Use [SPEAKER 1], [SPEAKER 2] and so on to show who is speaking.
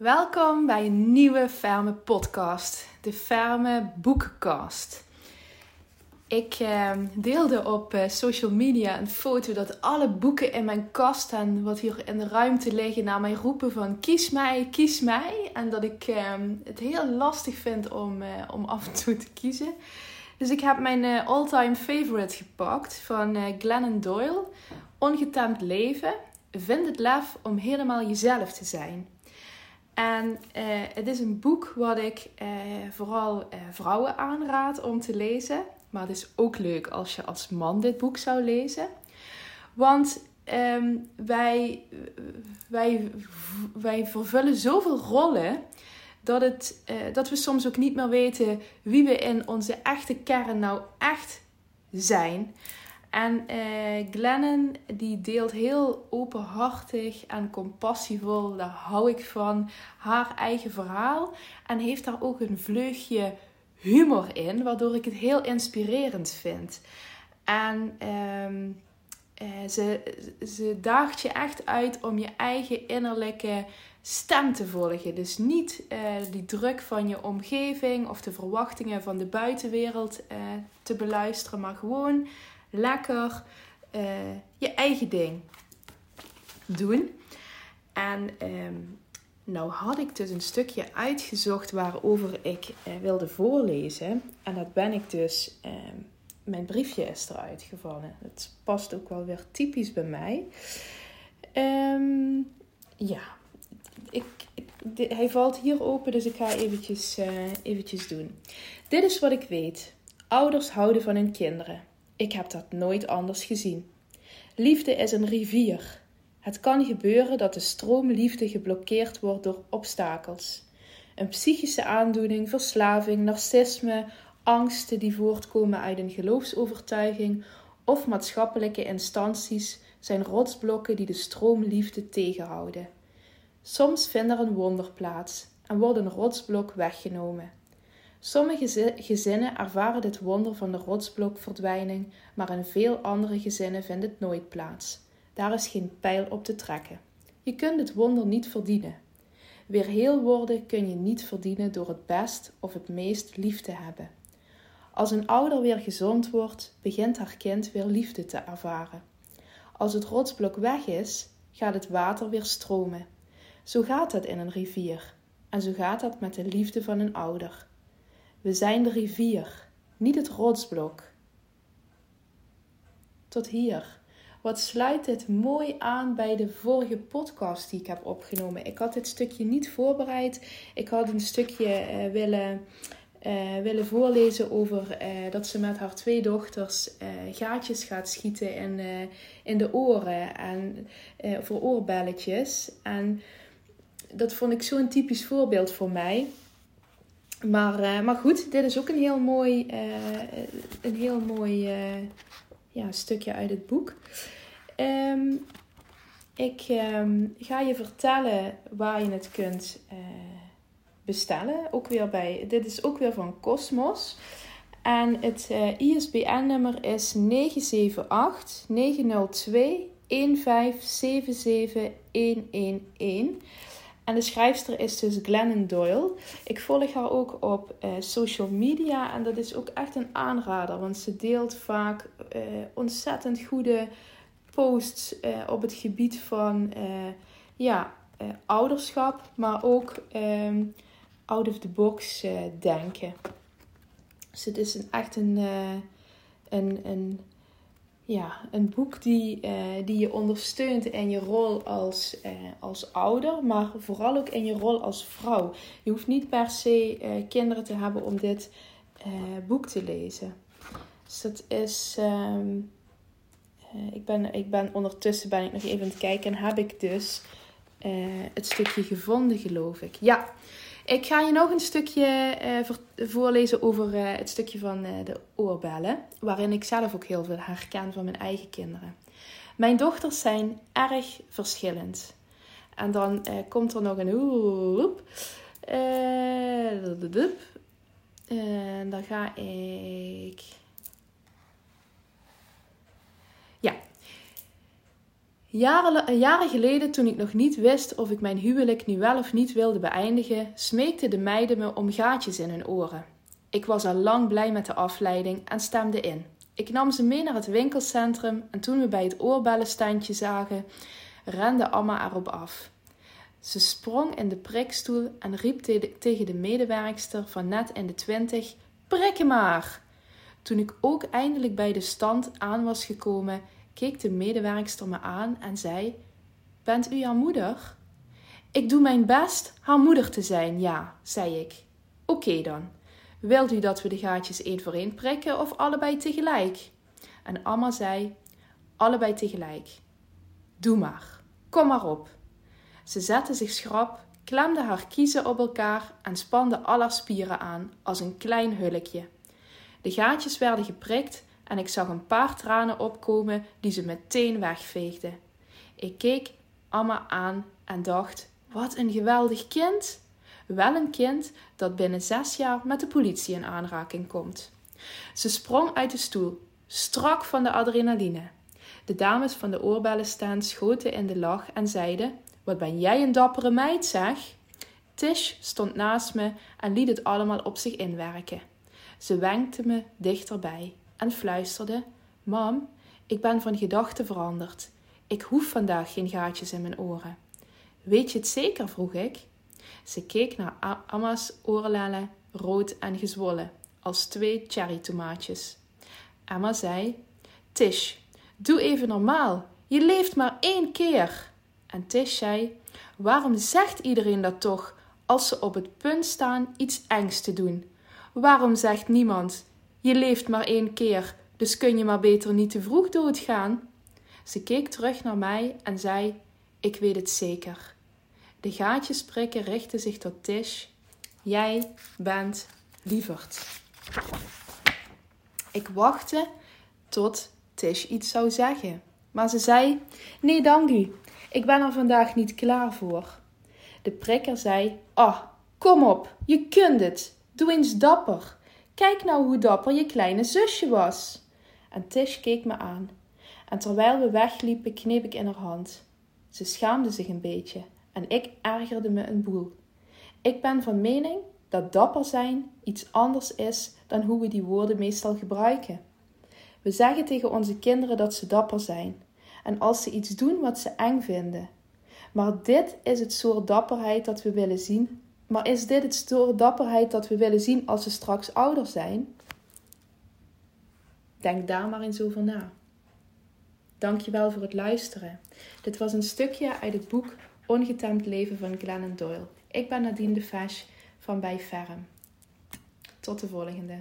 [SPEAKER 1] Welkom bij een nieuwe Ferme podcast, de Ferme Boekencast. Ik eh, deelde op eh, social media een foto dat alle boeken in mijn kast en wat hier in de ruimte liggen naar mij roepen van kies mij, kies mij. En dat ik eh, het heel lastig vind om, eh, om af en toe te kiezen. Dus ik heb mijn eh, all-time favorite gepakt van eh, Glennon Doyle. Ongetemd leven. Vind het lef om helemaal jezelf te zijn. En eh, het is een boek wat ik eh, vooral eh, vrouwen aanraad om te lezen. Maar het is ook leuk als je als man dit boek zou lezen. Want ehm, wij, wij, wij vervullen zoveel rollen dat, het, dat we soms ook niet meer weten wie we in onze echte kern nou echt zijn. En eh, Glennon die deelt heel openhartig en compassievol, daar hou ik van, haar eigen verhaal. En heeft daar ook een vleugje humor in, waardoor ik het heel inspirerend vind. En ehm, eh, ze, ze daagt je echt uit om je eigen innerlijke stem te volgen. Dus niet eh, die druk van je omgeving of de verwachtingen van de buitenwereld te beluisteren, maar gewoon lekker eh, je eigen ding doen. En ehm, nou had ik dus een stukje uitgezocht waarover ik eh, wilde voorlezen. En dat ben ik dus, ehm, mijn briefje is eruit gevallen. Het past ook wel weer typisch bij mij. Ehm, ja, ik, ik, hij valt hier open, dus ik ga eventjes, eh, eventjes doen. Dit is wat ik weet. Ouders houden van hun kinderen. Ik heb dat nooit anders gezien. Liefde is een rivier. Het kan gebeuren dat de stroom liefde geblokkeerd wordt door obstakels. Een psychische aandoening, verslaving, narcisme, angsten die voortkomen uit een geloofsovertuiging of maatschappelijke instanties zijn rotsblokken die de stroom liefde tegenhouden. Soms vindt er een wonder plaats en wordt een rotsblok weggenomen. Sommige zi- gezinnen ervaren dit wonder van de rotsblokverdwijning, maar in veel andere gezinnen vindt het nooit plaats. Daar is geen pijl op te trekken. Je kunt het wonder niet verdienen. Weer heel worden kun je niet verdienen door het best of het meest lief te hebben. Als een ouder weer gezond wordt, begint haar kind weer liefde te ervaren. Als het rotsblok weg is, gaat het water weer stromen. Zo gaat het in een rivier. En zo gaat het met de liefde van een ouder. We zijn de rivier, niet het rotsblok. Tot hier. Wat sluit dit mooi aan bij de vorige podcast die ik heb opgenomen. Ik had dit stukje niet voorbereid. Ik had een stukje eh, willen, eh, willen voorlezen over eh, dat ze met haar twee dochters gaatjes gaat schieten in, in de oren en voor oorbelletjes. En dat vond ik zo'n typisch voorbeeld voor mij. Maar, eh, maar goed, dit is ook een heel mooi, eh, een heel mooi eh, ja, stukje uit het boek. Ehm, ik ehm, ga je vertellen waar je het kunt bestellen. Ook weer bij, dit is ook weer van Cosmos. En het ISBN-nummer is 978 902 1577 111. En de schrijfster is dus Glennon Doyle. Ik volg haar ook op eh, social media en dat is ook echt een aanrader, want ze deelt vaak eh, ontzettend goede posts eh, op het gebied van ja, ouderschap, maar ook ehm, out of the box denken. Dus het is een, echt een, een, een, ja, een boek die, eh, die je ondersteunt in je rol als, eh, als ouder, maar vooral ook in je rol als vrouw. Je hoeft niet per se eh, kinderen te hebben om dit boek te lezen. Dus dat is. ehm, eh, ik, ben, ik ben ondertussen ben ik nog even aan het kijken en heb ik dus het stukje gevonden, geloof ik. Ja, ik ga je nog een stukje eh, voorlezen over eh, het stukje van eh, de oorbellen, waarin ik zelf ook heel veel herken van mijn eigen kinderen. Mijn dochters zijn erg verschillend. En dan komt er nog een. En dan ga ik. Jaren, jaren geleden, toen ik nog niet wist of ik mijn huwelijk nu wel of niet wilde beëindigen, smeekten de meiden me om gaatjes in hun oren. Ik was al lang blij met de afleiding en stemde in. Ik nam ze mee naar het winkelcentrum en toen we bij het oorbellenstandje zagen, rende Amma erop af. Ze sprong in de prikstoel en riep tegen de medewerkster van net in de twintig: Prik maar! Toen ik ook eindelijk bij de stand aan was gekomen, keek de medewerkster me aan en zei: Bent u haar moeder? Ik doe mijn best haar moeder te zijn, ja, zei ik. Oké dan. Wilt u dat we de gaatjes één voor één prikken of allebei tegelijk? En Amma zei: Allebei tegelijk. Doe maar, kom maar op. Ze zette zich schrap, klemde haar kiezen op elkaar en spande alle spieren aan, als een klein hulkje. De gaatjes werden geprikt en ik zag een paar tranen opkomen die ze meteen wegveegde. Ik keek Amma aan en dacht: wat een geweldig kind! Wel een kind dat binnen zes jaar met de politie in aanraking komt. Ze sprong uit de stoel, strak van de adrenaline. De dames van de oorbellenstand schoten in de lach en zeiden: Wat ben jij een dappere meid, zeg? Tish stond naast me en liet het allemaal op zich inwerken. Ze wenkte me dichterbij en fluisterde: Mam, ik ben van gedachten veranderd. Ik hoef vandaag geen gaatjes in mijn oren. Weet je het zeker? vroeg ik. Ze keek naar Amma's oorlellen, rood en gezwollen, als twee cherrytomaatjes. Emma zei: Tish, doe even normaal. Je leeft maar één keer. En Tish zei: Waarom zegt iedereen dat toch als ze op het punt staan iets engs te doen? Waarom zegt niemand: Je leeft maar één keer, dus kun je maar beter niet te vroeg doodgaan? Ze keek terug naar mij en zei: Ik weet het zeker. De gaatjes prikken richtten zich tot Tish. Jij bent lieverd. Ik wachtte tot Tish iets zou zeggen. Maar ze zei: Nee, dank u. Ik ben er vandaag niet klaar voor. De prikker zei: Oh, kom op, je kunt het. Doe eens dapper. Kijk nou hoe dapper je kleine zusje was. En Tish keek me aan. En terwijl we wegliepen, kneep ik in haar hand. Ze schaamde zich een beetje en ik ergerde me een boel. Ik ben van mening dat dapper zijn iets anders is dan hoe we die woorden meestal gebruiken. We zeggen tegen onze kinderen dat ze dapper zijn, en als ze iets doen wat ze eng vinden. Maar dit is het soort dapperheid dat we willen zien. Maar is dit het soort dapperheid dat we willen zien als ze straks ouder zijn? Denk daar maar eens over na. Dankjewel voor het luisteren. Dit was een stukje uit het boek Ongetemd leven van Glennon Doyle. Ik ben Nadine de Fesch van Bij Ferm. Tot de volgende.